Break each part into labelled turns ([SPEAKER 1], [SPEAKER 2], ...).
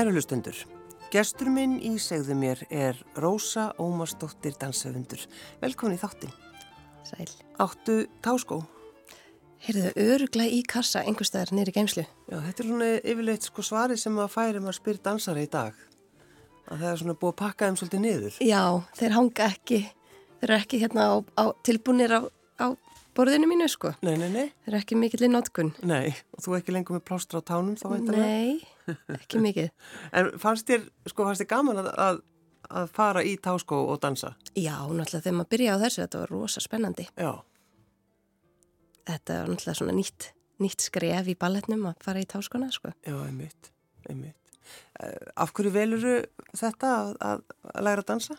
[SPEAKER 1] Kæru hlustundur, gestur minn í segðu mér er Rósa Ómarsdóttir dansöfundur. Velkomin í þáttin.
[SPEAKER 2] Sæl.
[SPEAKER 1] Áttu táskó?
[SPEAKER 2] Heyrðu, öruglega í kassa einhverstaðar nýri geimslu.
[SPEAKER 1] Já, þetta er svona yfirleitt sko svari sem að færi maður spyr dansara í dag. Að það er svona búið að pakka þeim svolítið niður.
[SPEAKER 2] Já, þeir hanga ekki, þeir eru ekki hérna á, á tilbúinir á, á borðinu mínu sko.
[SPEAKER 1] Nei, nei, nei.
[SPEAKER 2] Þeir eru ekki mikill í notkun.
[SPEAKER 1] Nei, og þú ekki lengur með plástra á tánum þá veintilega?
[SPEAKER 2] Ekki mikið.
[SPEAKER 1] En fannst þér, sko, fannst þér gaman að, að, að fara í táskó og dansa?
[SPEAKER 2] Já, náttúrulega þegar maður byrjaði á þessu, þetta var rosa spennandi.
[SPEAKER 1] Já.
[SPEAKER 2] Þetta var náttúrulega svona nýtt, nýtt skref í balletnum að fara í táskona sko.
[SPEAKER 1] Já, einmitt, einmitt. Uh, af hverju veluru þetta að, að, læra að dansa?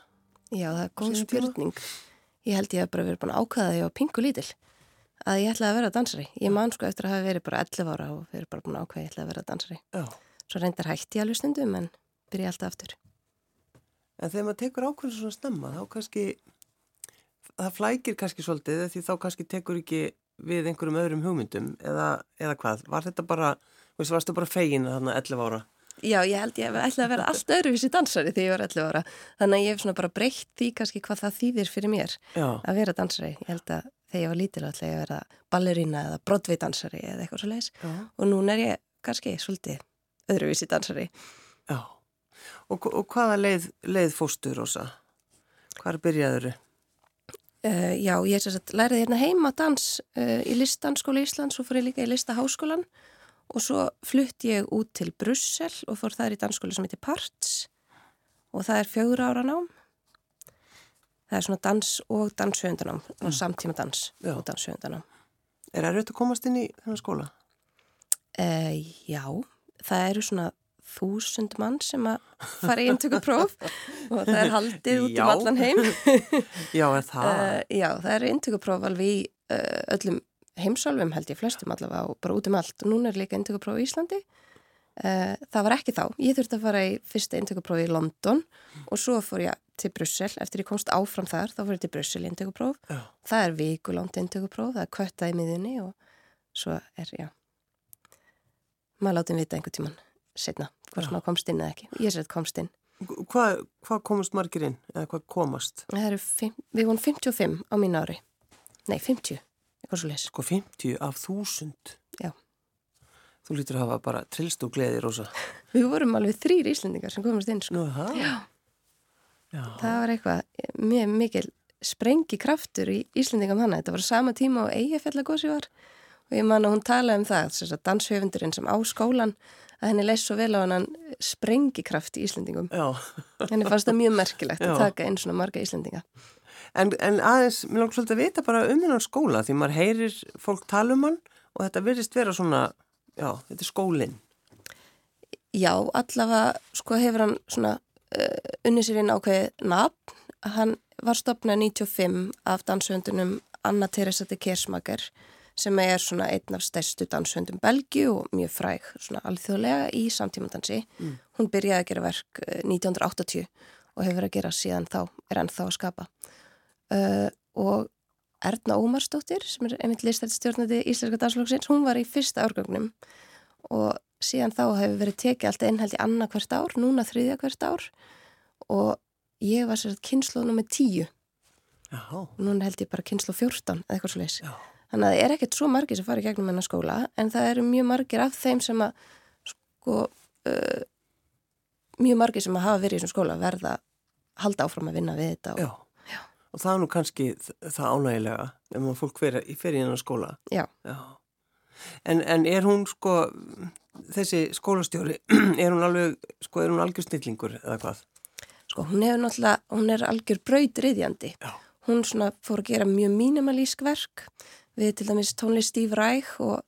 [SPEAKER 2] Já, það er góð
[SPEAKER 1] tíma?
[SPEAKER 2] spurning. Ég held ég að bara verið búin að ákvaða því á pingu lítil að ég ætlaði að vera dansari. Ég man sko eftir að hafa verið bara 11 ára og verið bara búin að ákvaða að ég ætlaði að vera dansari.
[SPEAKER 1] Já.
[SPEAKER 2] Svo reyndar hætti ég alveg stundum en byrja alltaf aftur.
[SPEAKER 1] En þegar maður tekur ákveðin svona snemma, þá kannski, það flækir kannski svolítið því þá kannski tekur ekki við einhverjum öðrum hugmyndum eða, eða hvað. Var þetta bara, veist, varstu bara fegin þarna 11 ára?
[SPEAKER 2] Já, ég held ég ætlaði að vera allt öðruvísi dansari þegar ég var 11 ára. Þannig að ég hef svona bara breytt því kannski hvað það þýðir fyrir mér
[SPEAKER 1] Já.
[SPEAKER 2] að vera dansari. Ég held að þegar ég var lítil ætlaði ég að vera ballerína eða broadway-dansari eða eitthvað svo leiðis. Og núna er ég kannski svolítið öðruvísi dansari.
[SPEAKER 1] Já. Og, og hvaða leið, leið fóstu, Rósa? Hvar byrjaður?
[SPEAKER 2] Uh, já, ég læriði hérna heima dans uh, í listanskóla Íslands og fór ég líka í listaháskólan og svo flutt ég út til Brussel og fór þar í dansskóla sem heitir Parts og það er fjögur ára nám. Það er svona dans og danshöfundanám og samtíma dans
[SPEAKER 1] Já.
[SPEAKER 2] og danshöfundanám.
[SPEAKER 1] Er það raut að komast inn í þennan skóla?
[SPEAKER 2] Uh, já, það eru svona þúsund mann sem að fara í inntökupróf og það er haldið út
[SPEAKER 1] Já.
[SPEAKER 2] um allan heim.
[SPEAKER 1] Já, er það?
[SPEAKER 2] Uh, já, það eru inntökupróf alveg í uh, öllum heimsálfum held ég flestum allavega og bara út um allt og núna er líka inntökupróf í Íslandi uh, það var ekki þá, ég þurfti að fara í fyrsta inntökupróf í London og svo fór ég til Brussel, eftir ég komst áfram þar þá fór ég til Brussel
[SPEAKER 1] Já.
[SPEAKER 2] það er vikulangt inntökupróf, það er köttað í miðunni og svo er, já maður látið vita einhver tíman setna, hvort
[SPEAKER 1] Já.
[SPEAKER 2] maður komst inn eða ekki ég sér að komst inn
[SPEAKER 1] Hvað, hvað komast margir inn? Eða hvað komast?
[SPEAKER 2] Fimm, við vorum 55 á mínu ári. Nei, 50, eitthvað svo les.
[SPEAKER 1] Sko 50 af 1000.
[SPEAKER 2] Já.
[SPEAKER 1] Þú lítur að hafa bara trillst og gleði, Rósa.
[SPEAKER 2] Við vorum alveg þrýr Íslendingar sem komast inn, sko.
[SPEAKER 1] Nú?
[SPEAKER 2] Já.
[SPEAKER 1] Já.
[SPEAKER 2] Það var eitthvað mjög mikil sprengi kraftur í Íslendingam þannig. Þetta var sama tíma og eigafjallagósi var. Og ég man að hún talaði um það, þess að danshöfundurinn sem á skólan, að henni leist svo vel á hann sprengi kraft í Íslendingum.
[SPEAKER 1] Já.
[SPEAKER 2] Henni fannst það mjög merkilegt
[SPEAKER 1] Já.
[SPEAKER 2] að taka inn svona marga Íslendinga.
[SPEAKER 1] En, en aðeins, mér langt svolítið að vita bara um hennar skóla því maður heyrir fólk tala um hann og þetta virðist vera svona, já, þetta er skólinn.
[SPEAKER 2] Já, allavega sko hefur hann svona uh, unni sér inn ákveðið nafn. Hann var stopnað 95 af danshöndunum Anna Teresa de Kersmaker sem er svona einn af stærstu danshöndum Belgiu og mjög fræg svona alþjóðlega í samtímandansi.
[SPEAKER 1] Mm.
[SPEAKER 2] Hún byrjaði að gera verk uh, 1980 og hefur verið að gera síðan þá, er ennþá að skapa. Uh, og Erna Ómarsdóttir sem er einmitt listættstjórnandi Íslenska danslóksins, hún var í fyrsta árgangnum og síðan þá hefur verið tekið alltaf innhald í annað hvert ár, núna þriðja hvert ár og ég var sér að kynslu nummer tíu núna held ég bara kynslu 14 eða eitthvað svo leys.
[SPEAKER 1] já,
[SPEAKER 2] Þannig að það er ekkert svo margir sem fara í gegnum hennar skóla en það eru mjög margir af þeim sem að sko uh, mjög margir sem að hafa verið í þessum skóla verða að halda áfram að vinna við þetta og,
[SPEAKER 1] já. Og það er nú kannski það ánægilega ef maður fólk fer, í hennar skóla.
[SPEAKER 2] já.
[SPEAKER 1] Já. En, en er hún sko, þessi skólastjóri, er hún alveg, sko, er hún algjör snillingur eða hvað?
[SPEAKER 2] Sko, hún hefur náttúrulega, hún er algjör brautriðjandi.
[SPEAKER 1] Já.
[SPEAKER 2] Hún svona fór að gera mjög mínimalísk verk við til dæmis tónlist Steve Reich og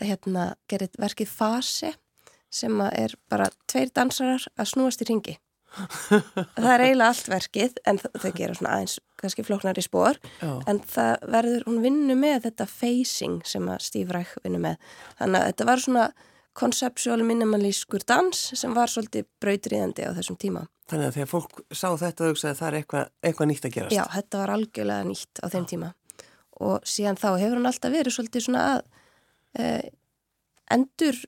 [SPEAKER 2] hérna gerði verkið Fase sem er bara tveir dansarar að snúast í ringi. það er eiginlega allt verkið en þau gera svona aðeins kannski flóknar í spór
[SPEAKER 1] Já.
[SPEAKER 2] en það verður, hún vinnur með þetta facing sem að Steve Reich vinnur með. Þannig að þetta var svona konceptuál minimalískur dans sem var svolítið brautriðandi á þessum tíma.
[SPEAKER 1] Þannig að þegar fólk sá þetta og hugsaði að það er eitthvað, eitthvað nýtt að gerast.
[SPEAKER 2] Já, þetta var algjörlega nýtt á þeim tíma og síðan þá hefur hann alltaf verið svolítið svona að uh, endur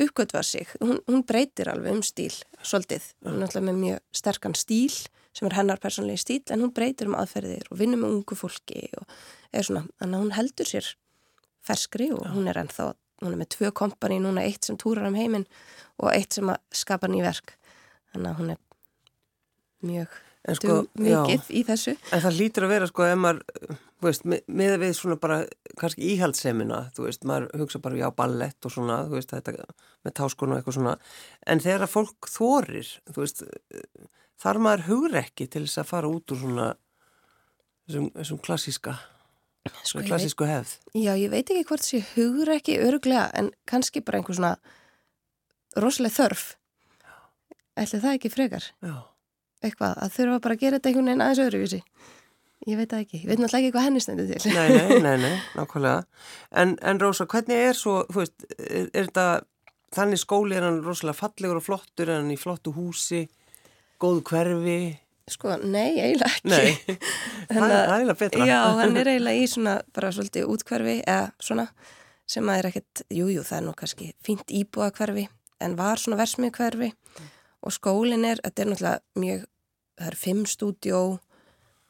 [SPEAKER 2] uppgötva sig, hún, hún breytir alveg um stíl, svolítið, hún er alltaf með mjög sterkan stíl sem er hennar persónlegi stíl en hún breytir um aðferðir og vinnur með ungu fólki og er svona, þannig að hún heldur sér ferskri og hún er ennþá, hún er með tvö kompani núna, eitt sem túrar um heiminn og eitt sem skapar nýverk þannig að hún er mjög sko, mikið já, í þessu.
[SPEAKER 1] En það lítur að vera sko ef maður veist, með við svona bara kannski íhaldsemina, þú veist, maður hugsa bara já ballett og svona, þú veist, þetta með táskonu og eitthvað svona, en þegar að fólk þorir, þú veist þar maður hugur ekki til þess að fara út úr svona þessum, þessum klassíska sko, klassísku hefð?
[SPEAKER 2] Já, ég veit ekki hvort þessi hugur ekki öruglega, en kannski bara einhver svona rosalega þörf. Ætli það ekki frekar?
[SPEAKER 1] Já
[SPEAKER 2] eitthvað að þurfa bara að gera þetta einhvern veginn aðeins öðruvísi. Ég veit það ekki, ég veit náttúrulega ekki hvað henni stendur til.
[SPEAKER 1] Nei, nei, nei, nei nákvæmlega. En, en Rósa, hvernig er svo veist, er, er þetta, þannig skóli er hann rosalega fallegur og flottur er hann í flottu húsi, góð hverfi?
[SPEAKER 2] Sko, nei, eiginlega ekki.
[SPEAKER 1] Nei, það er eiginlega betra.
[SPEAKER 2] Já, hann er eiginlega í svona bara svolítið útkverfi eða svona sem að er ekkert, jújú, jú, það er nú kannski fínt íbúa hverfi en var svona versmið hverfi og skólin er, þetta er náttúrulega mjög það er fimm stúdjó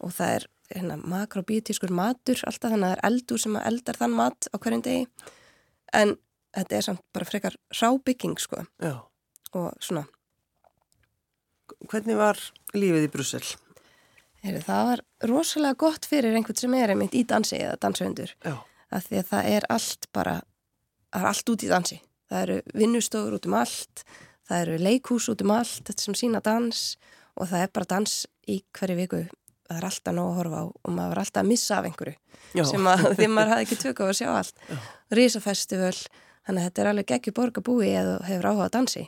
[SPEAKER 2] og það er hérna, makrobíotískur matur alltaf þannig að það er eldur sem eldar þann mat á hverjum degi. En þetta er samt bara frekar rábygging sko.
[SPEAKER 1] Já.
[SPEAKER 2] og svona.
[SPEAKER 1] Hvernig var lífið í Brussel?
[SPEAKER 2] Heri, það var rosalega gott fyrir einhvern sem er einmitt í dansi eða dansöndur af því að það er allt bara það er allt út í dansi. Það eru vinnustofur út um allt það eru leikús út um allt þetta sem sína dans. og það er bara dans í hverju viku. Það er alltaf nóg að horfa á og maður var alltaf að missa af einhverju Já. sem að því maður hafði ekki tök á að sjá allt. Rísafestival, þannig að þetta er alveg ekki borgarbúi eða hefur áhuga að dansi.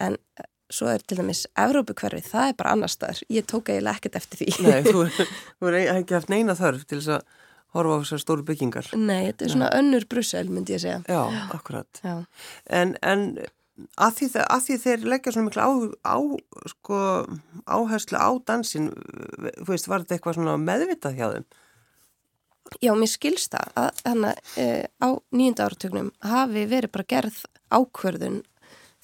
[SPEAKER 2] En eh, svo er til dæmis Evrópukverfi, það er bara annar staðar. Ég tók eiginlega ekkert eftir því.
[SPEAKER 1] Nei, þú hefur ekki haft neina þörf til þess að horfa á þessar stóru byggingar.
[SPEAKER 2] Nei, þetta er svona Nei. önnur Brussel myndi ég segja.
[SPEAKER 1] Já, akkurat. Já. En, en að því, að því þeir leggja svona miklu á, á, sko, áherslu á dansin þú veist, var þetta eitthvað svona meðvitað hjá þeim?
[SPEAKER 2] Já, mér skilst það að hana, e, á nýjunda áratögnum hafi verið bara gerð ákverðun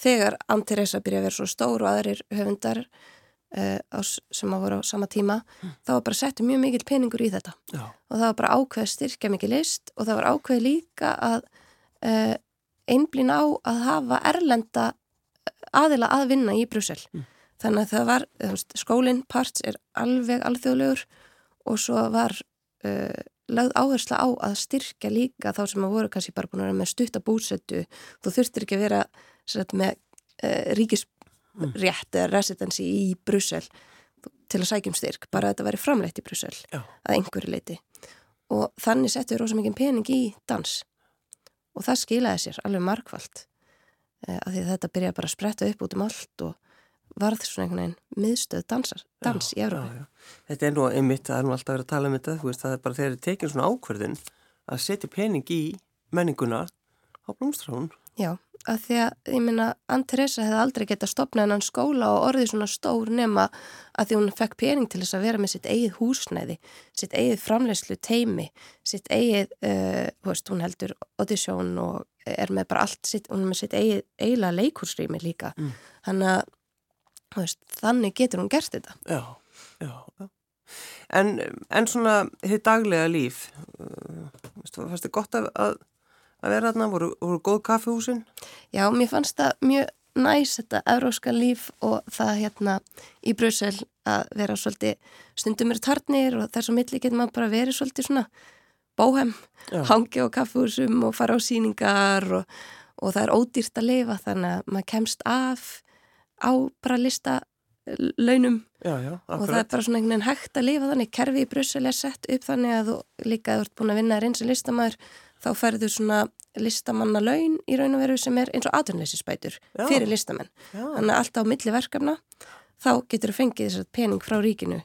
[SPEAKER 2] þegar Antiresa byrja að vera svo stór og aðrir höfundar e, á, sem að voru á sama tíma mm. þá var bara settu mjög mikil peningur í þetta
[SPEAKER 1] Já.
[SPEAKER 2] og það var bara ákveð styrkja mikil list og það var ákveð líka að e, einblín á að hafa erlenda aðila að vinna í Brussel. Mm. Þannig að það var, skólinn parts er alveg alþjóðlegur og svo var uh, lagð áhersla á að styrkja líka þá sem að voru kannski bara búin að vera með stuttabúsettu. Þú þurftir ekki að vera sagt, með uh, ríkisrétt eða residency í Brussel til að sækjum styrk, bara að þetta væri framleitt í Brussel
[SPEAKER 1] Já.
[SPEAKER 2] að einhverju leiti. Og þannig settur rosa mikið pening í dans og það skilaði sér alveg markvallt eh, af því að þetta byrjaði bara að spretta upp út um allt og varð svona einhvern veginn miðstöð dansar, dans já, í Európa.
[SPEAKER 1] Þetta er nú einmitt, það er nú alltaf verið að tala um þetta, þú veist, það er bara þegar þið tekið svona ákverðin að setja pening í menninguna á blómstrafun.
[SPEAKER 2] Já, að því að, ég minna, Ann-Teresa hefði aldrei gett að stopna hennan skóla og orðið svona stór nema að því hún fekk pening til þess að vera með sitt eigið húsnæði, sitt eigið framlegslu teimi, sitt eigið, uh, veist, hún heldur audition og er með bara allt sitt, hún er með sitt eigið eiginlega leikursrými líka. Mm. Þannig að, veist, þannig getur hún gert þetta.
[SPEAKER 1] Já, já, já. En, en svona, þið daglega líf, uh, veist, fannst þið gott að, að vera þarna, voru, voru góð kaffihúsin?
[SPEAKER 2] Já, mér fannst það mjög næs þetta euróska líf og það hérna í Brussel að vera svolítið stundum eru tarnir og þess að milli getur maður bara verið svolítið svona bóhem, Já. hangi á kaffihúsum og fara á síningar og, og það er ódýrt að lifa þannig að maður kemst af á bara lista launum
[SPEAKER 1] já, já,
[SPEAKER 2] og það er bara svona einhvern veginn hægt að lifa þannig kerfi í Brussel er sett upp þannig að þú líka þú ert búin að vinna eins og listamæður þá ferður svona listamanna laun í raun og veru sem er eins og aðunleysisbætur fyrir listamenn. Já. Þannig að alltaf á milli verkefna þá getur þú fengið þess að pening frá ríkinu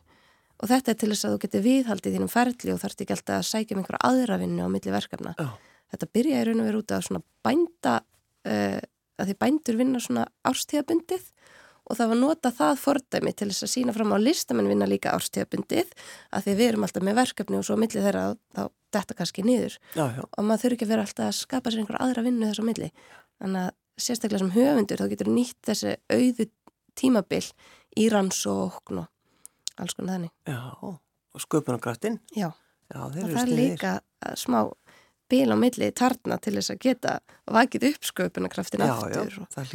[SPEAKER 2] og þetta er til þess að þú getur viðhaldið þínum ferli og þarf ekki alltaf að sækja um einhverja aðravinnu á milli verkefna.
[SPEAKER 1] Já.
[SPEAKER 2] Þetta byrja í raun og veru út af svona bænda, uh, að því bændur vinna svona árstíðabundið og það var nota það fordæmi til þess að sína fram á listamenn vinna líka árstíðabundið að því við erum alltaf með verkefni og svo á milli þeirra þá detta kannski niður
[SPEAKER 1] já, já.
[SPEAKER 2] og maður þurfi ekki að vera alltaf að skapa sér einhver aðra vinnu þess á milli þannig að sérstaklega sem höfundur þá getur nýtt þessi auðu tímabil í rannsókn og alls konar þannig.
[SPEAKER 1] Já, og sköpunarkraftinn.
[SPEAKER 2] Já,
[SPEAKER 1] Já,
[SPEAKER 2] og það er líka uh, smá bil á milli tarna til þess að geta vakið upp sköpunarkraftin aftur
[SPEAKER 1] já,
[SPEAKER 2] og
[SPEAKER 1] það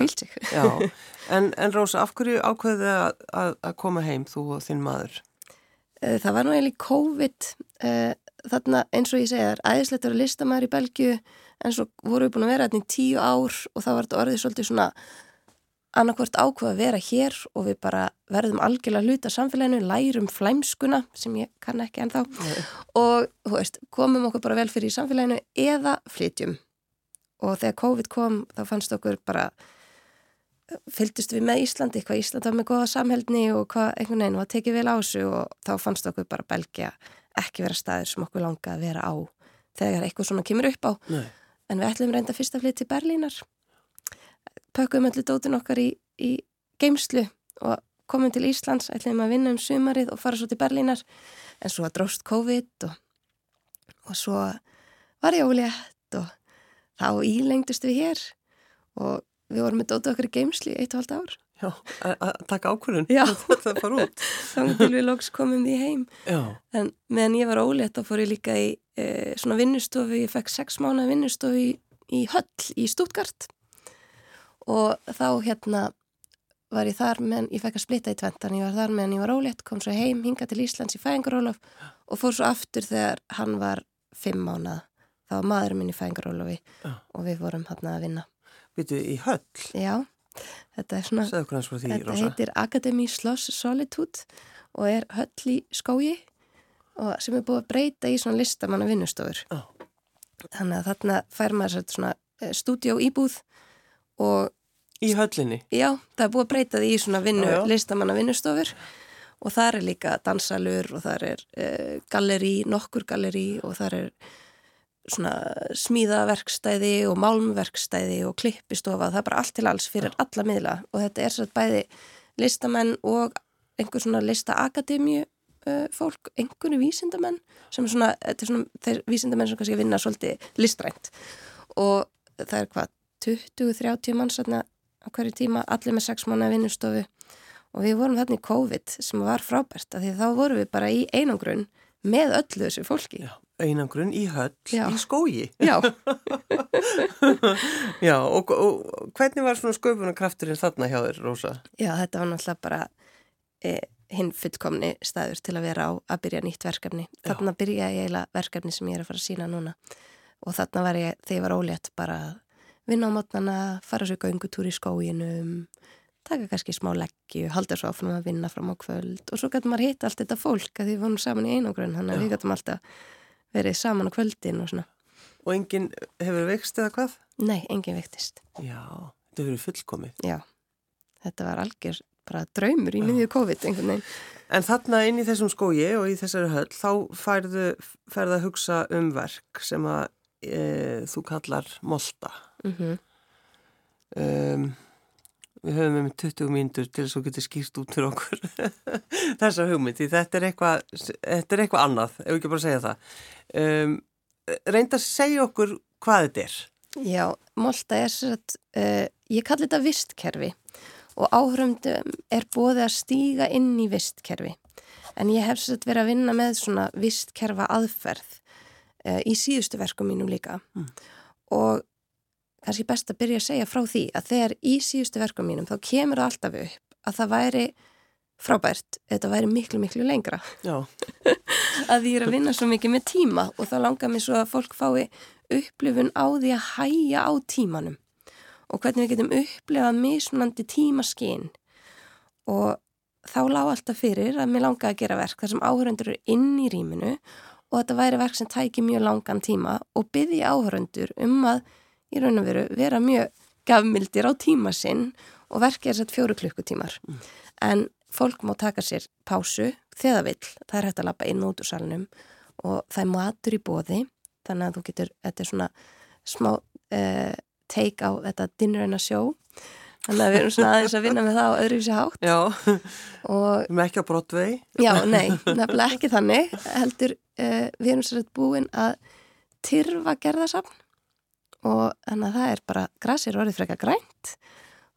[SPEAKER 2] kvílt sig.
[SPEAKER 1] Já, en, en Rósa, af hverju ákveðið að, að, koma heim, þú og þinn maður?
[SPEAKER 2] Eh, Það var nú eiginlega COVID uh, þarna eins og ég segja þar æðislegt að vera listamæður í Belgju en svo voru við búin að vera þetta í tíu ár og þá var þetta orðið svolítið svona annarkvort ákveð að vera hér og við bara verðum algjörlega hluta af samfélaginu, lærum flæmskuna sem ég kann ekki ennþá og þú veist, komum okkur bara vel fyrir í samfélaginu eða flytjum. Og þegar COVID kom þá fannst okkur bara fylgdust við með Íslandi, hvað Ísland var með góða samhældni og hvað einhvern veginn var tekið vel á þessu og þá fannst okkur bara Belgia ekki vera staður sem okkur langa að vera á þegar eitthvað svona kemur upp á.
[SPEAKER 1] Nei.
[SPEAKER 2] en við ætlum reynda fyrst að flytja til Berlínar pökkum öllu dótin okkar í, í geimslu og komum til Íslands, ætlum að vinna um sumarið og fara svo til Berlínar. En svo dróst COVID og, og svo var ég ólétt og þá ílengdust við hér og við vorum með dótið okkar í geimsli í eitt og halvt ár.
[SPEAKER 1] Já, að taka ákvörðun. Þetta fara út.
[SPEAKER 2] þannig til við loks komum því heim.
[SPEAKER 1] Já,
[SPEAKER 2] en meðan ég var ólétt þá fór ég líka í e, svona vinnustofu, ég fekk sex mánu vinnustofu í, í höll í Stuttgart og þá hérna var ég þar meðan ég fekk að splitta í tventan, ég var þar meðan ég var ólétt kom svo heim, hinga til Íslands í fæðingarólof og fór svo aftur þegar hann var fimm mánuða, þá var maðurinn minn í fæðingarólofi
[SPEAKER 1] Já.
[SPEAKER 2] og við vorum hann að vinna
[SPEAKER 1] veitu, í höll,
[SPEAKER 2] Já, þetta er svona
[SPEAKER 1] því,
[SPEAKER 2] Þetta
[SPEAKER 1] Rósa.
[SPEAKER 2] heitir Academy Sloss Solitude og er höll í skógi og sem er búið að breyta í svona listamanna vinnustofur.
[SPEAKER 1] Já.
[SPEAKER 2] Þannig að þarna fær maður svona stúdíó íbúð og
[SPEAKER 1] Í höllinni.
[SPEAKER 2] já, það er búið að breyta því í svona vinnu,
[SPEAKER 1] Já, já.
[SPEAKER 2] listamanna vinnustofur og þar er líka dansalur og þar er uh, galleri, nokkur galleri og þar er svona smíðaverkstæði og málmverkstæði og klippistofa, það er bara allt til alls fyrir alla miðla. Og þetta er svo bæði listamenn og einhver svona listaakademju uh, fólk, einhverju vísindamenn sem svona, þetta er svona þeir vísindamenn sem kannski vinna svolítið listrænt. Og það er hvað 20-30 manns þarna á hverju tíma, allir með 6 mánu vinnustofu og við vorum þarna í COVID sem var frábært, af því að þá vorum við bara í einangrun með öllu þessu fólki
[SPEAKER 1] Já, einangrun í höll,
[SPEAKER 2] Já.
[SPEAKER 1] í skógi.
[SPEAKER 2] Já,
[SPEAKER 1] Já, og, og hvernig var svona sköpunarkrafturinn þarna hjá þér, Rósa?
[SPEAKER 2] Já, þetta var náttúrulega bara e, hinn fullkomni staður til að vera á að byrja nýtt verkefni. Þarna byrja ég eiginlega verkefni sem ég er að fara að sína núna og þarna var ég, þegar ég var ólétt bara að vinna á mótnana, fara svo göngutúr í skóginum, taka kannski smá leggju, halda svo áfram að vinna fram á kvöld og svo gætum maður hitta allt þetta fólk að því við vorum saman í einogrun, þannig að við gætum alltaf verið saman á kvöldin og svona.
[SPEAKER 1] Og enginn hefur veikst eða hvað?
[SPEAKER 2] Nei, engin vektist.
[SPEAKER 1] Já, þetta hefur fullkomið.
[SPEAKER 2] Já, þetta var algjör bara draumur í miðju COVID einhvern veginn.
[SPEAKER 1] En þarna inn í þessum skógi og í þessari höll, þá færðu, færðu að hugsa um verk sem að e, þú kallar molta.
[SPEAKER 2] Mm
[SPEAKER 1] Um, við höfum um 20 mínútur til þess að getur skýrt út fyrir okkur þessa hugmynd, því þetta er eitthvað, eitthvað annað, ef við ekki bara segja það. Um, reynda að segja okkur hvað þetta er.
[SPEAKER 2] Já, Molta er sér að, uh, ég kalli þetta vistkerfi og áhrifndum er bóðið að stíga inn í vistkerfi. En ég hef sér að vera að vinna með svona vistkerfa aðferð uh, í síðustu verkum mínum líka.
[SPEAKER 1] Mm.
[SPEAKER 2] Og kannski best að byrja að segja frá því að þegar í síðustu verkum mínum þá kemur það alltaf upp að það væri frábært, þetta væri miklu, miklu lengra. Að ég er að vinna svo mikið með tíma og þá langar mér svo að fólk fái upplifun á því að hæja á tímanum og hvernig við getum upplifað mismunandi tímaskinn og þá lág alltaf fyrir að mér langaði að gera verk þar sem áhöröndur eru inn í rýminu og þetta væri verk sem tæki mjög langan tíma og byggði áhöröndur um að í raun og veru vera mjög gafmildir á tíma sinn og verkið er sett fjóru klukkutímar. En fólk má taka sér pásu þegar það vill, það er hægt að lappa inn út úr salnum og það er matur í bóði þannig að þú getur, þetta er svona smá uh, take á þetta dinner and a show þannig að við erum svona aðeins að vinna með það á öðruvísi hátt.
[SPEAKER 1] Já,
[SPEAKER 2] og
[SPEAKER 1] við erum ekki á Broadway.
[SPEAKER 2] já, nei, nefnilega ekki þannig heldur, uh, við erum sér búin að tyrfa gerðasafn og þannig að það er bara, grasir orðið frekar grænt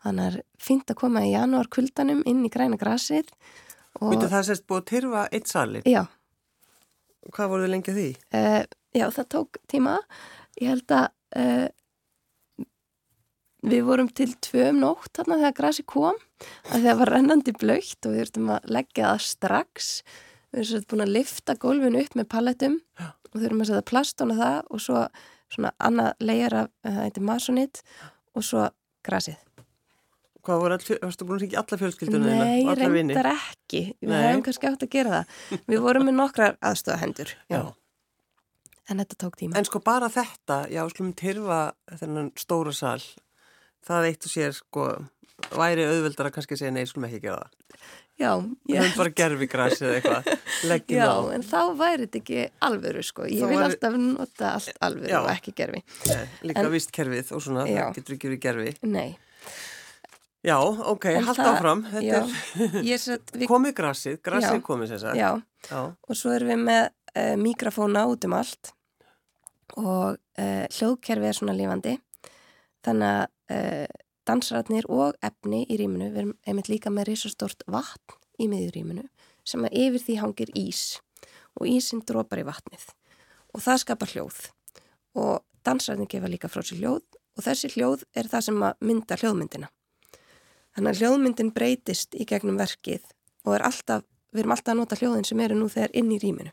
[SPEAKER 2] þannig að það er fínt að koma í janúar kuldanum inn í græna grasið og
[SPEAKER 1] Myndi það sérst búið að tyrfa eitt salir?
[SPEAKER 2] já,
[SPEAKER 1] Hvað voruð þið lengi að því?
[SPEAKER 2] uh, já, það tók tíma ég held að uh, við vorum til tvö um nótt þarna þegar grasi kom að það var rennandi blöytt og við þurftum að leggja það strax við erum svo búin að lifta gólfinu upp með pallettum
[SPEAKER 1] Já.
[SPEAKER 2] og þurfum að setja plastun á það og svo svona annað legar af, eh, það heitir masonit og svo grasið.
[SPEAKER 1] Hvað voru all, varstu búin að ringja alla fjölskylduna þína?
[SPEAKER 2] Nei, reyndar ekki. Við hefum kannski átt að gera það. Við vorum með nokkrar aðstöðahendur.
[SPEAKER 1] Já.
[SPEAKER 2] En þetta tók tíma.
[SPEAKER 1] En sko bara þetta, já, skulum tyrfa þennan stóra sal, það eitt og sér, sko, væri auðveldar að kannski segja nei, skulum ekki gera það.
[SPEAKER 2] Já,
[SPEAKER 1] Við höfum bara gerfigræs eða eitthvað, leggjum
[SPEAKER 2] já,
[SPEAKER 1] á.
[SPEAKER 2] en þá væri þetta ekki alvöru sko. Ég vil
[SPEAKER 1] væri-
[SPEAKER 2] alltaf nota allt alvöru
[SPEAKER 1] Já.
[SPEAKER 2] og ekki gerfi.
[SPEAKER 1] Nei, líka
[SPEAKER 2] En-
[SPEAKER 1] vist kerfið og svona,
[SPEAKER 2] Já.
[SPEAKER 1] það getur ekki verið gerfi.
[SPEAKER 2] Nei.
[SPEAKER 1] Já, ok,
[SPEAKER 2] það-
[SPEAKER 1] áfram, þetta
[SPEAKER 2] Já,
[SPEAKER 1] er
[SPEAKER 2] við,
[SPEAKER 1] komið
[SPEAKER 2] Já.
[SPEAKER 1] er komið sem sagt.
[SPEAKER 2] já,
[SPEAKER 1] Já,
[SPEAKER 2] og svo erum við með uh, mikrofóna út um allt og uh, hljóðkerfi er svona lífandi þannig að uh, dansratnir og efni í rýminu við erum einmitt líka með risastort vatn í miður rýminu sem að yfir því hangir ís og ísinn dropar í vatnið og það skapar hljóð og dansratnir gefa líka frá sér hljóð og þessi hljóð er það sem að mynda hljóðmyndina þannig að hljóðmyndin breytist í gegnum verkið og er alltaf við erum alltaf að nota hljóðin sem eru nú þegar inn í rýminu.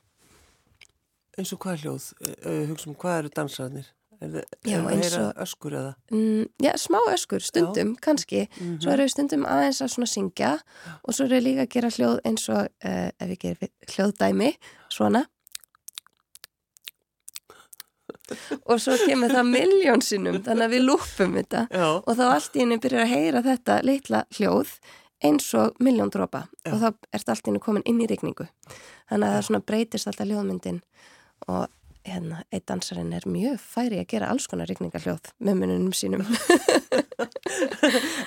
[SPEAKER 1] eins og hvað hljóð, uh, hugsa um hvað eru dansararnir? Er
[SPEAKER 2] Já,
[SPEAKER 1] er það að öskur eða?
[SPEAKER 2] Mm, já, smá öskur, stundum, kannski.
[SPEAKER 1] Mhm.
[SPEAKER 2] Svo eru við stundum aðeins að svona syngja og svo eru við líka að gera hljóð eins og, uh, ef við gerum hljóðdæmi, svona. Og svo kemur það miljónsinnum, þannig að við lúpum þetta.
[SPEAKER 1] Já,
[SPEAKER 2] Og þá allt í henni byrjar að heyra þetta litla hljóð eins og miljón dropa
[SPEAKER 1] Já.
[SPEAKER 2] og þá ert allt í henni komin inn í rigningu. Þannig að það svona breytist alltaf hljóðmyndin og hérna, eitt dansarinn er mjög færi að gera alls konar rigningarhljóð með mununum sínum.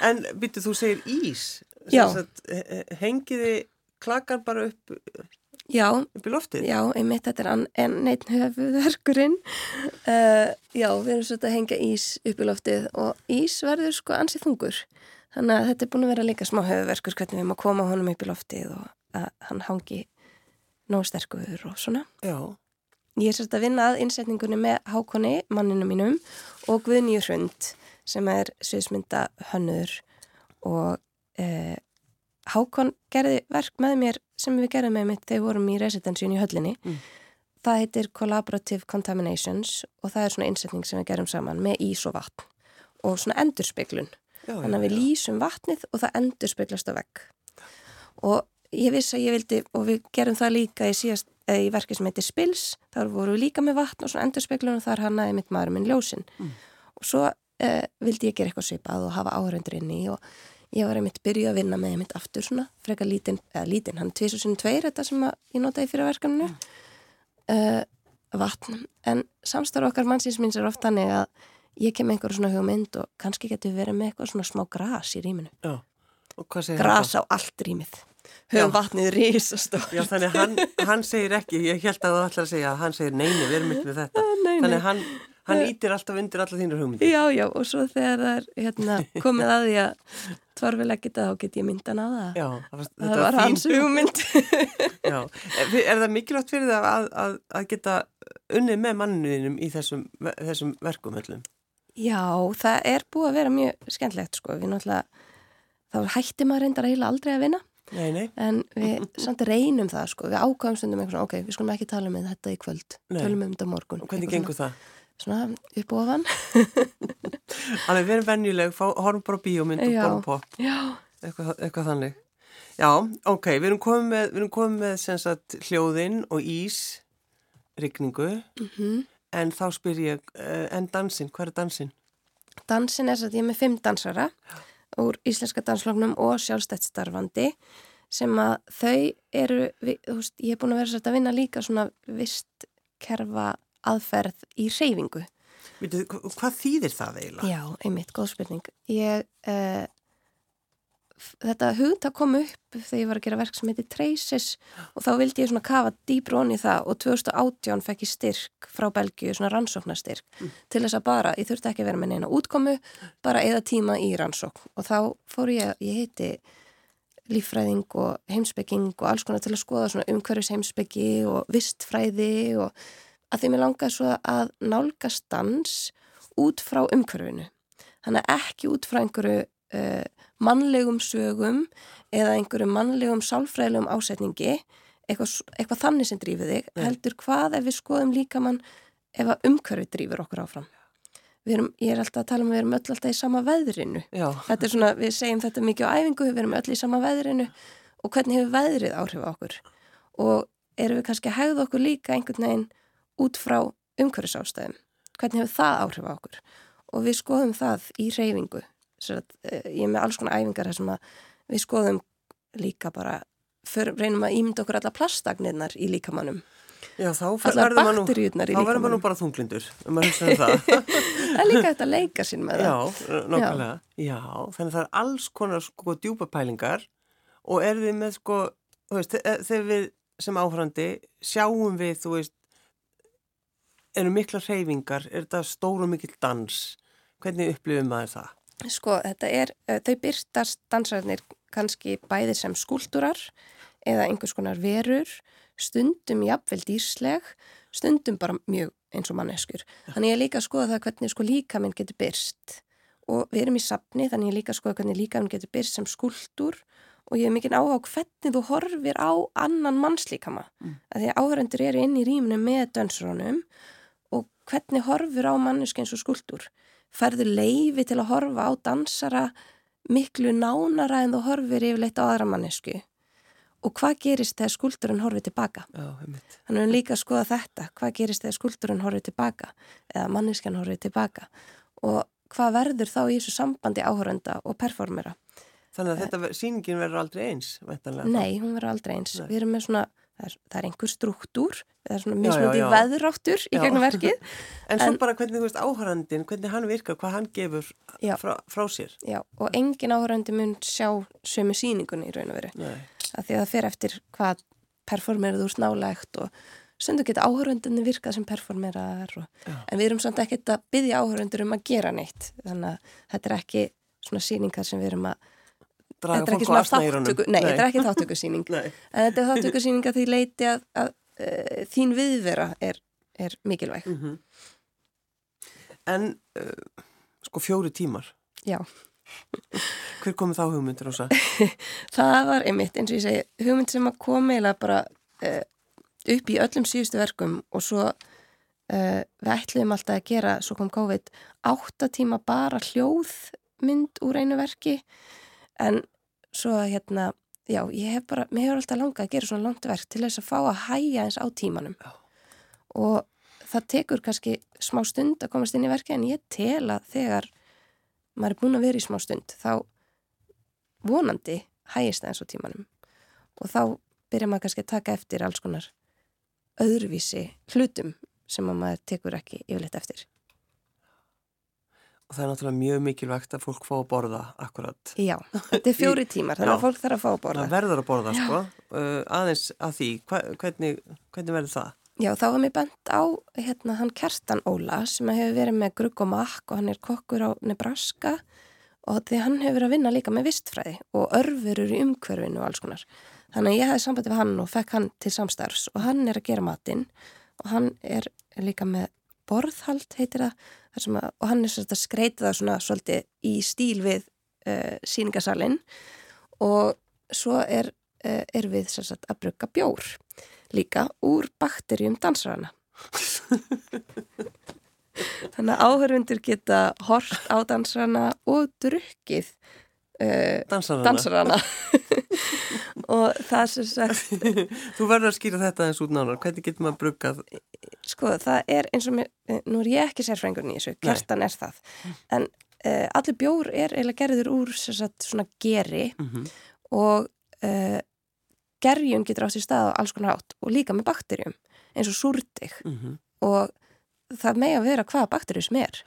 [SPEAKER 1] en býttu þú segir ís, sagt, he- he- hengiði klakar bara upp,
[SPEAKER 2] Já,
[SPEAKER 1] upp í loftið?
[SPEAKER 2] já, einmitt þetta er an- en neitt höfuðverkurinn. Uh, já, við erum svolítið að hengja ís upp í loftið og ís verður sko ansið þungur. Þannig að þetta er búin að vera líka smá höfuðverkur hvernig við að koma honum upp í loftið og að hann hangi nóg sterkur og svona.
[SPEAKER 1] Já,
[SPEAKER 2] Ég er sérst að vinna að innsetningunni með Hákonni, manninu mínum og Guðnýju Hrund sem er sviðsmynda hönnur og eh, Hákon gerði verk með mér sem við gerðum með mitt þegar við vorum í residensjun í höllinni.
[SPEAKER 1] Mm.
[SPEAKER 2] Það heitir Collaborative Contaminations og það er svona innsetning sem við gerum saman með ís og vatn og svona endurspeglun.
[SPEAKER 1] já,
[SPEAKER 2] Þannig að við
[SPEAKER 1] já.
[SPEAKER 2] lýsum vatnið og það endurspeglast á vegg. Og ég vissi að ég vildi, og við gerum það líka í, síðast, í verki sem heitir Spils, þar voru við líka með vatn og svona endurspeglun og þar hannaði mitt maður minn ljósin.
[SPEAKER 1] Mm.
[SPEAKER 2] Og svo eh, vildi ég gera eitthvað svipað og hafa áhörundur inni og ég var einmitt byrjuð að vinna með einmitt aftur svona, frekar lítinn, eða lítinn, hann er tvisu sinni tveir, þetta sem ég notaði fyrir verkaninu, uh, vatn. En samstarf okkar mannsins minns er oft þannig að ég kem einhverju svona hugmynd og kannski getur verið með eitthvað svona smá gras í rýminu.
[SPEAKER 1] Já, og hvað segir
[SPEAKER 2] Gras á allt rýmið. Höfum vatnið risastór.
[SPEAKER 1] Já, þannig hann, hann segir ekki, ég held að þú ætlar að segja að hann segir neini, við erum ekki við þetta.
[SPEAKER 2] Nei, nei.
[SPEAKER 1] Þannig hann, hann ítir alltaf undir alla þínur hugmyndir.
[SPEAKER 2] Já, já, og svo þegar það er hérna, komið að því að tvarfileg geta þá get ég myndan á það.
[SPEAKER 1] Já, það var,
[SPEAKER 2] það var hans hugmynd.
[SPEAKER 1] Já, er, það mikilvægt fyrir það að, að, að geta unnið með manninuðinum í þessum, þessum verkum öllum?
[SPEAKER 2] já, það er búið að vera mjög skemmtlegt, sko. Við náttúrulega, þá hætti maður reyndar eiginlega aldrei að vinna,
[SPEAKER 1] Nei, nei,
[SPEAKER 2] en við samt reynum það, sko. Við ákvæmum stundum eitthvað svona, ok, við skulum ekki tala um þetta í kvöld, tölum um þetta morgun.
[SPEAKER 1] og hvernig gengur það?
[SPEAKER 2] Svona, svona upp og ofan.
[SPEAKER 1] Alveg við erum venjuleg, horfum bara bíómynd og
[SPEAKER 2] Já.
[SPEAKER 1] borðum pop,
[SPEAKER 2] Já,
[SPEAKER 1] eitthvað, eitthvað þannig. Já, ok, við erum komið með, við erum komið með sagt, hljóðin og ís, rigningu,
[SPEAKER 2] mhm.
[SPEAKER 1] en þá spyr ég, uh, en dansinn, hvað er dansinn?
[SPEAKER 2] Dansin er að ég er með fimm dansara úr Íslenska danslóknum og sjálfstætt starfandi sem að þau eru, þú veist, ég er búin að vera svolítið að vinna líka svona vist kerfa aðferð í reyfingu.
[SPEAKER 1] Hvað þýðir það eiginlega?
[SPEAKER 2] Já, einmitt, góð spurning. Ég uh, þetta hugta kom upp þegar ég var að gera verk sem heitir Traces og þá vildi ég svona kafa dýbróni í það og 2018 fekk ég styrk frá Belgiu, svona rannsóknarstyrk mm. til þess að bara, ég þurfti ekki að vera með neina útkomu, bara eða tíma í rannsókn og þá fór ég, ég heiti líffræðing og heimsbygging og alls konar til að skoða svona umhverfis heimsbyggi og vistfræði og að því mér langaði svo að nálgast dans út frá umhverfinu. Þannig ekki út frá einhverju uh, mannlegum sögum eða einhverju mannlegum sálfræðilegum ásetningi, eitthvað, eitthvað þannig sem drýfið þig, Nei. heldur hvað ef við skoðum líka mann ef að umhverfi drýfur okkur áfram. Erum, ég er alltaf að tala um að við erum öll alltaf í sama veðrinu. Svona, við segjum þetta mikið á æfingu, við erum öll í sama veðrinu og hvernig hefur veðrið áhrif á okkur? Og erum við kannski að hegða okkur líka einhvern veginn út frá umhverfisástæðum? Hvernig hefur það áhrif á okkur? Og við skoðum það í reyfingu Að, eh, ég er með alls konar æfingar þar sem að við skoðum líka bara för, reynum að ímynda okkur alla plastagnirnar í líkamannum
[SPEAKER 1] Já, þá verður maður nú, bara þunglindur um að hugsa um það.
[SPEAKER 2] Það er líka þetta að leika sín með
[SPEAKER 1] það. Já, nákvæmlega. Já. Já, þannig það er alls konar sko djúpa pælingar og er við með sko veist, þegar við sem áhrandi sjáum við, þú veist eru mikla reyfingar er þetta stóru mikill dans? Hvernig upplifum maður það?
[SPEAKER 2] Sko, þetta er, eh, þau byrtast dansararnir kannski bæði sem skúldurar eða einhvers konar verur, stundum jafnvel dýrsleg, stundum bara mjög eins og manneskur. Þannig ég líka að skoða það hvernig sko líkaminn getur byrst og við erum í sapni þannig ég líka að skoða hvernig líkaminn getur byrst sem skúldur og ég hef mikinn áhuga á hvernig þú horfir á annan mannslíkama. Mm. Því að áhörendur eru inn í rýmunu með dönsurónum og hvernig horfir á manneski eins og skúldur færðu leifi til að horfa á dansara miklu nánara en þú horfir yfirleitt á aðra mannesku og hvað gerist þegar skuldurinn horfið tilbaka? Þannig að við líka að skoða þetta. Hvað gerist þegar skuldurinn horfið tilbaka? Eða manneskjan horfið tilbaka? Og hvað verður þá í þessu sambandi áhörönda og performera?
[SPEAKER 1] Þannig að þetta síningin verður aldrei eins?
[SPEAKER 2] Nei, hún verður aldrei eins. Nei. Við erum með svona það er, það er einhver struktúr það er svona mismundi veðráttur í gegnum verkið.
[SPEAKER 1] En, en svo bara hvernig þú veist áhörandin hvernig hann virkar, hvað hann gefur frá, frá sér.
[SPEAKER 2] Já, og engin áhörandi mun sjá sömu síningunni í raun og veru. Að því að það fer eftir hvað performerið úr snálegt og sendu geta áhörandinni virkað sem performerar og, en við erum samt ekki að byggja áhörandur um að gera neitt. Þannig að þetta er ekki svona síningar sem við erum að
[SPEAKER 1] draga fólk á aftnægirunum.
[SPEAKER 2] Nei, nei, þetta er ekki þáttökusýning. en þetta er þáttökusýning að því leiti að, að uh, þín viðvera er, er mikilvæg. Mm -hmm.
[SPEAKER 1] En uh, sko fjóri tímar.
[SPEAKER 2] Já.
[SPEAKER 1] Hver komið þá hugmyndir á það?
[SPEAKER 2] það var einmitt, eins og ég segi, hugmynd sem að komi eða bara uh, upp í öllum síðustu verkum og svo við ætliðum alltaf að gera, svo kom COVID, áttatíma bara hljóðmynd úr einu verki en svo hérna, já, ég hef bara, mér hefur alltaf langað að gera svona langt verk til þess að fá að hæja eins á tímanum. Já. og það tekur kannski smá stund að komast inn í verki en ég tel að þegar maður er búin að vera í smá stund þá vonandi hægist það eins á tímanum. Og þá byrja maður kannski að taka eftir alls konar öðruvísi hlutum sem maður tekur ekki yfirleitt eftir
[SPEAKER 1] það er náttúrulega mjög mikilvægt að fólk fá að borða akkurat.
[SPEAKER 2] Já, þetta er fjóri tímar, þannig að fólk þarf að fá að borða.
[SPEAKER 1] Það verður að borða, Já. sko. Uh, aðeins að því, hva, hvernig, hvernig verður það?
[SPEAKER 2] Já, þá var mér bent á hérna, hann Kerstan Óla sem hefur verið með grugg og makk og hann er kokkur á Nebraska og því hann hefur verið að vinna líka með vistfræði og örfurur í umhverfinu og alls konar. Þannig að ég hefði sambandi við hann og fekk hann til samstarfs og hann er að gera matinn og hann er líka með borðhald heitir það að, og hann er svolítið að skreita það svona svolítið í stíl við uh, síningasalinn og svo er, uh, er við svolítið að brugga bjór líka úr bakterjum dansarana þannig að áhörfundur geta hort á dansarana og drukkið
[SPEAKER 1] uh, dansarana,
[SPEAKER 2] dansarana. og það sem sagt
[SPEAKER 1] Þú verður að skýra þetta eins út nánar. Hvernig getur maður bruggað?
[SPEAKER 2] Sko það er eins og mér, eh, nú er ég ekki sérfrængurinn í þessu, kerstan er það. En uh, allir bjór er eiginlega gerður úr sagt, svona geri. Mm -hmm. og uh, gerjun getur átt í stað á alls konar átt og líka með bakterjum eins og súrdig mm -hmm. og það með að vera hvaða bakterju sem er.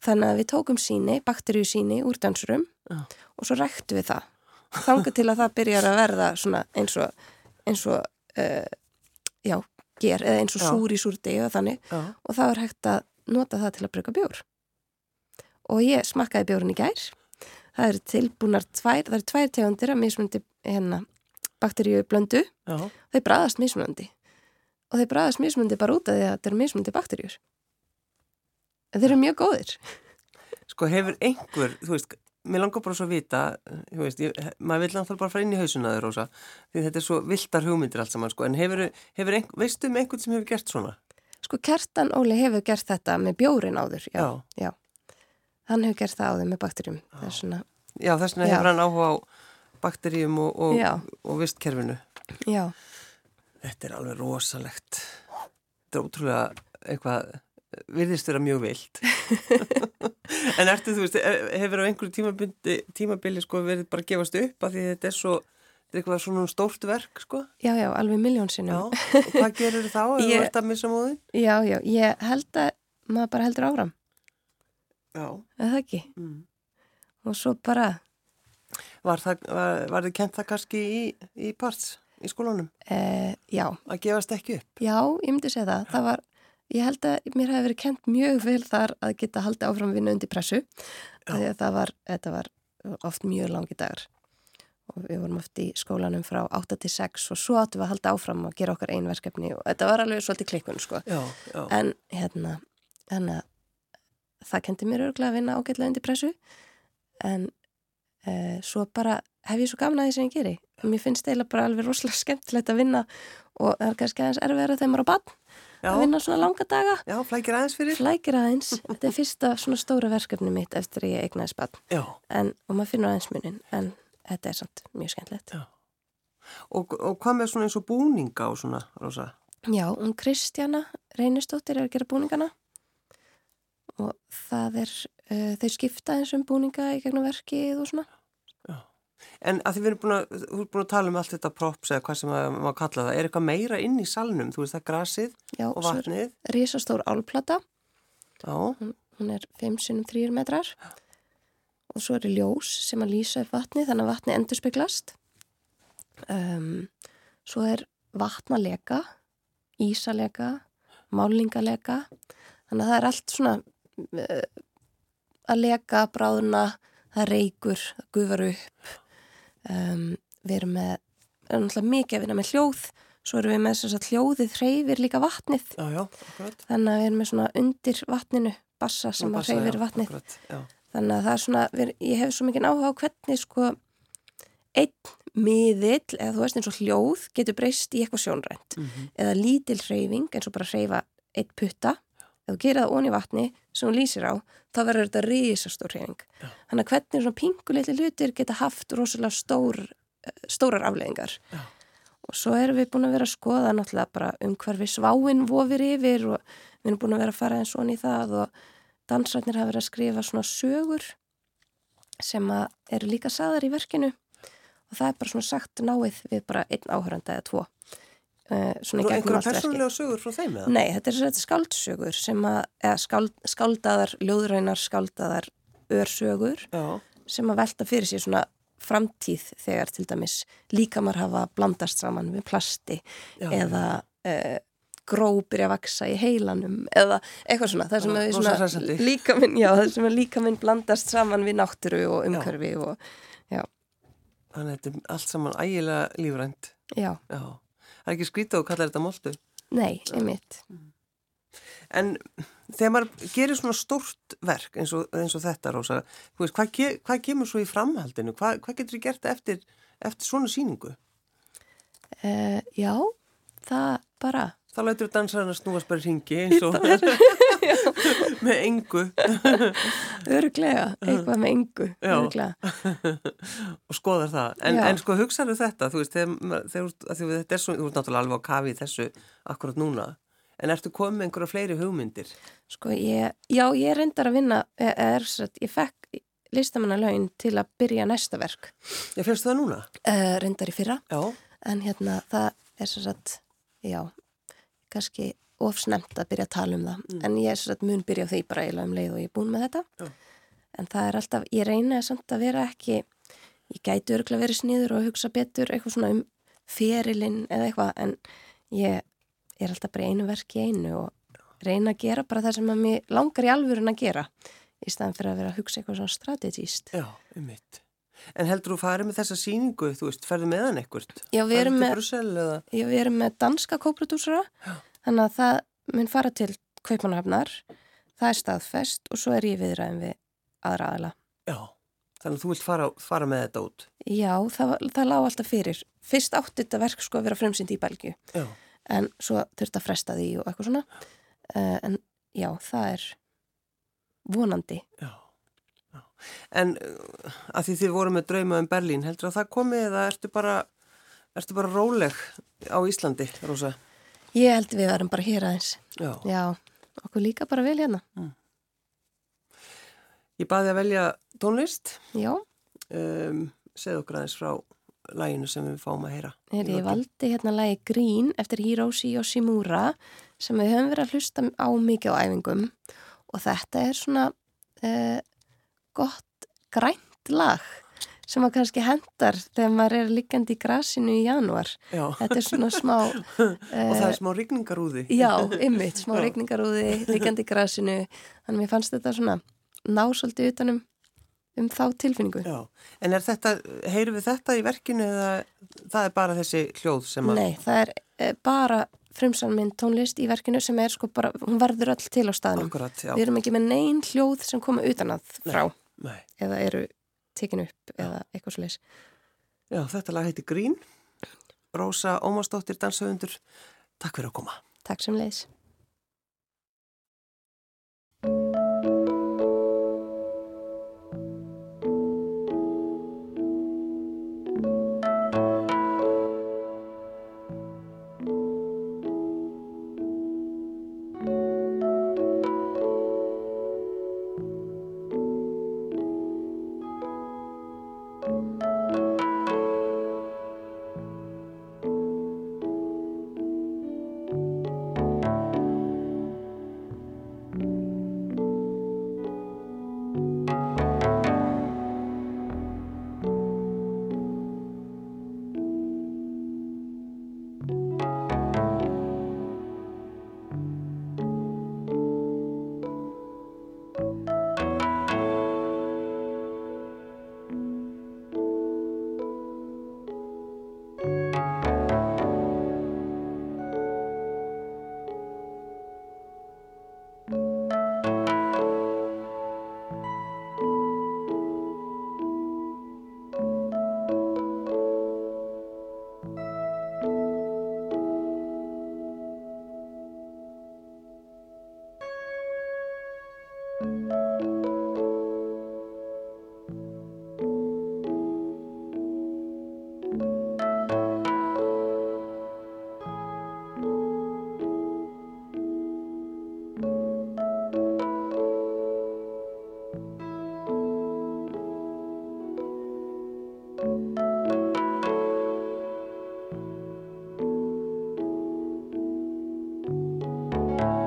[SPEAKER 2] Þannig að við tókum síni, bakterju síni úr dansurum oh. og svo rættu við það þangu til að það byrjar að verða svona eins og, eins og uh, já, ger, eða eins og
[SPEAKER 1] Já.
[SPEAKER 2] súr í súrdegi og þannig
[SPEAKER 1] Já,
[SPEAKER 2] og þá er hægt að nota það til að brugga bjór. Og ég smakkaði bjórun í gær. Það eru tilbúnar tvær, það eru tvær tegundir af mismundi hérna, bakteríu blöndu.
[SPEAKER 1] já,
[SPEAKER 2] Þeir bræðast mismundi. Og þeir bræðast mismundi bara út af því að þetta eru mismundi bakteríur. Þeir eru mjög góðir.
[SPEAKER 1] sko hefur einhver, þú veist, mér langar bara svo að vita, þú veist, ég, maður vil náttúrulega bara fara inn í hausuna þér, Rósa, því þetta er svo viltar hugmyndir allt saman, sko, en hefur, hefur einhver, veistu um einhvern sem hefur gert svona?
[SPEAKER 2] Sko Kertan Óli hefur gert þetta með bjórin áður. Já,
[SPEAKER 1] Já.
[SPEAKER 2] já. Hann hefur gert það áður með bakteríum. Það er svona,
[SPEAKER 1] Já, þess vegna hefur hann áhuga á bakteríum og, og, og vistkerfinu.
[SPEAKER 2] já.
[SPEAKER 1] Þetta er alveg rosalegt. Þetta er ótrúlega eitthvað, virðist vera mjög vilt. en ertu, þú veist, hefur á einhverju tímabili, tímabili sko verið bara að gefast upp af því þetta er svo, þetta er eitthvað svona stórt verk, sko?
[SPEAKER 2] Já, já, alveg miljón
[SPEAKER 1] Já, og hvað gerir þá ef þú ert að missa móðin?
[SPEAKER 2] Já, já, ég held að maður bara heldur áfram.
[SPEAKER 1] Já.
[SPEAKER 2] Er það ekki?
[SPEAKER 1] Mm.
[SPEAKER 2] Og svo bara,
[SPEAKER 1] Var, það, var, var þið kent það kannski í, í parts í skólanum?
[SPEAKER 2] e, já,
[SPEAKER 1] Að gefast ekki upp?
[SPEAKER 2] já, ég myndi segja það. Það var, ég held að mér hefði verið kent mjög vel þar að geta haldið áfram að vinna undir pressu. Því að það var, þetta var oft mjög langi dagar. Og við vorum oft í skólanum frá 8 til 6 og svo áttum við að halda áfram og gera okkar einn verkefni og þetta var alveg svolítið klikkun, sko.
[SPEAKER 1] Já, já.
[SPEAKER 2] En hérna, að það kendi mér örgulega að vinna ágætlega undir pressu en e, svo bara hef ég svo gaman að því sem ég geri. Mér finnst eiginlega bara alveg rosalega skemmtilegt að vinna og það er kannski aðeins erfiðara þegar maður á bann
[SPEAKER 1] já,
[SPEAKER 2] að vinna svona langa daga.
[SPEAKER 1] já, flækir aðeins fyrir?
[SPEAKER 2] Flækir aðeins, þetta er fyrsta svona stóra verkefni mitt eftir að ég
[SPEAKER 1] Já.
[SPEAKER 2] en, og maður finnur aðeins munin en þetta er samt mjög skemmtilegt.
[SPEAKER 1] Og, og hvað með svona eins og búninga og svona, Rósa?
[SPEAKER 2] Já, hún Kristjana Reynistóttir er að gera búningana og það er, uh, þau skipta eins um búninga í gegnum verkið og svona.
[SPEAKER 1] En að því við erum búin að, búin að tala um allt þetta props eða hvað sem að maður kalla það, er eitthvað meira inn í salnum? Þú veist það grasið
[SPEAKER 2] Já,
[SPEAKER 1] og
[SPEAKER 2] svo er
[SPEAKER 1] vatnið?
[SPEAKER 2] risastór álplata,
[SPEAKER 1] Já,
[SPEAKER 2] hún er 5 sinum 3 metrar og svo er ljós sem að lýsa upp vatni þannig að vatni endur speglast. Um, svo er vatnaleka, ísaleka, málingaleka, þannig að það er allt svona uh, að leka, bráðuna, það reykur, það gufar upp. Um, við erum með, erum náttúrulega mikið að vinna með hljóð, svo erum við með þess að hljóðið hreyfir líka vatnið.
[SPEAKER 1] já, já.
[SPEAKER 2] Þannig að við erum með svona undir vatninu bassa sem
[SPEAKER 1] Nú
[SPEAKER 2] að hreyfir vatnið.
[SPEAKER 1] Akkurat.
[SPEAKER 2] Þannig að það er svona, við, ég hef svo mikið áhuga á hvernig sko einn miðill, eða þú veist eins og hljóð, getur breyst í eitthvað sjónrænt.
[SPEAKER 1] Mm
[SPEAKER 2] Eða lítil hreyfing eins og bara hreyfa einn putta. Ef þú gerir það onni í vatni sem þú lýsir á, þá verður þetta risastór hreyfing.
[SPEAKER 1] Já.
[SPEAKER 2] Þannig að hvernig svona pingulitli hlutir geta haft rosalega stór, eh, stórar afleðingar.
[SPEAKER 1] Já.
[SPEAKER 2] Og svo erum við búin að vera að skoða náttúrulega bara um hverfi sváin vofir yfir og við erum búin að vera að fara eins og í það og dansarnir hafa verið að skrifa svona sögur sem eru líka saðar í verkinu og það er bara svona sagt náið við bara einn áhöranda eða tvo. Svona í
[SPEAKER 1] Nú, einhverja persónulega sögur frá þeim eða?
[SPEAKER 2] Nei, þetta er þetta skáldsögur sem að, eða skáld, skáldaðar, ljóðrænar skáldaðar örsögur
[SPEAKER 1] Já,
[SPEAKER 2] sem að velta fyrir sér svona framtíð þegar til dæmis líkamar hafa blandast saman við plasti
[SPEAKER 1] já.
[SPEAKER 2] eða uh, grópir að vaksa í heilanum eða eitthvað svona, það sem
[SPEAKER 1] Já,
[SPEAKER 2] svona
[SPEAKER 1] hressandi.
[SPEAKER 2] líkaminn, já, það sem að líkaminn blandast saman við náttúru og umhverfi og
[SPEAKER 1] Þannig að þetta er allt saman ægilega lífrænt.
[SPEAKER 2] já,
[SPEAKER 1] Já. Það er ekki skrítið og kallar þetta moltu.
[SPEAKER 2] nei, einmitt
[SPEAKER 1] En þegar maður gerir svona stórt verk eins og, eins og þetta, Rósa, veist, hvað, ge, hvað kemur svo í framhaldinu? Hvað, hvað getur þið gert eftir, eftir svona síningu?
[SPEAKER 2] uh, Já, það bara
[SPEAKER 1] Þá lætur dansarinn að snúast bara í ringi eins og með engu
[SPEAKER 2] örglega, eitthvað með engu
[SPEAKER 1] og skoðar það. En, en sko hugsaðu þetta, þú veist, þegar, þegar, að þetta er svo, þú ert náttúrulega alveg á kafi þessu akkurat núna. En ertu komið með einhverja fleiri hugmyndir?
[SPEAKER 2] sko ég já, ég reyndar að vinna er, er, ég fekk listamannalaun til að byrja næsta verk
[SPEAKER 1] Já, fyrstu það núna?
[SPEAKER 2] uh, reyndar í fyrra
[SPEAKER 1] Já,
[SPEAKER 2] en hérna það er svo satt já, kannski ofsnemt að byrja að tala um það
[SPEAKER 1] Mm.
[SPEAKER 2] en ég er svo satt mun byrja á því bara eiginlega um leið og ég er búin með þetta
[SPEAKER 1] Já.
[SPEAKER 2] en það er alltaf, ég reyna samt að vera ekki ég gæti örgulega verið sniður og hugsa betur eitthvað svona um ferilinn eða eitthvað en ég er alltaf bara einu verk í einu og reyna að gera bara það sem að mér langar í alvörun að gera í staðan fyrir að vera að hugsa eitthvað svona strategíst.
[SPEAKER 1] Já, um mitt. En heldur þú farið með þessa síningu, þú veist, ferðu með hann ekkert?
[SPEAKER 2] Já, við erum með, með danska kóprodúsara, þannig að það mun fara til Kaupmannhafnar, það er staðfest og svo er ég viðræðin við aðra aðla.
[SPEAKER 1] Já, þannig að þú vilt fara, fara með þetta út.
[SPEAKER 2] Já, það, það lág alltaf fyrir. Fyrst átti þetta verk sko að vera fremsynd í Belgju,
[SPEAKER 1] Já,
[SPEAKER 2] en svo þurfti að fresta því og eitthvað svona. Uh, en já, það er vonandi.
[SPEAKER 1] já. já. En uh, að því þið voru með drauma um Berlín, heldur að það komi eða ertu bara, ertu bara róleg á Íslandi, Rósa?
[SPEAKER 2] Ég held við varum bara hér aðeins.
[SPEAKER 1] Já.
[SPEAKER 2] Já, okkur líka bara vel hérna.
[SPEAKER 1] Ég baði að velja tónlist,
[SPEAKER 2] Já,
[SPEAKER 1] um, segð okkur aðeins frá læginu sem við fáum að heyra.
[SPEAKER 2] er
[SPEAKER 1] í
[SPEAKER 2] ég valdi hérna lagi Green eftir Hiroshi Yoshimura sem við höfum verið að hlusta á mikið á æfingum og þetta er svona uh, gott grænt lag sem að kannski hendar þegar maður er líkandi í grasinu í janúar.
[SPEAKER 1] Já,
[SPEAKER 2] Þetta er svona smá...
[SPEAKER 1] og það er smá rigningarúði.
[SPEAKER 2] já, ymmit, smá regningarúði, líkandi í grasinu. Þannig að mér fannst þetta svona ná svolítið utanum um þá tilfinningu.
[SPEAKER 1] Já, en er þetta, heyrum við þetta í verkinu eða það er bara þessi hljóð sem að...
[SPEAKER 2] Nei, það er uh, bara frumsalminn tónlist í verkinu sem er sko bara, hún verður öll til á staðnum.
[SPEAKER 1] Akkurat, já.
[SPEAKER 2] Við erum ekki með neyn hljóð sem koma utan að frá
[SPEAKER 1] Nei.
[SPEAKER 2] eða eru tekin upp eða eitthvað svo leis.
[SPEAKER 1] Já, þetta lag heiti Grín. Rósa Ómarsdóttir, danshöfundur. Takk fyrir að koma.
[SPEAKER 2] Takk sem leis. you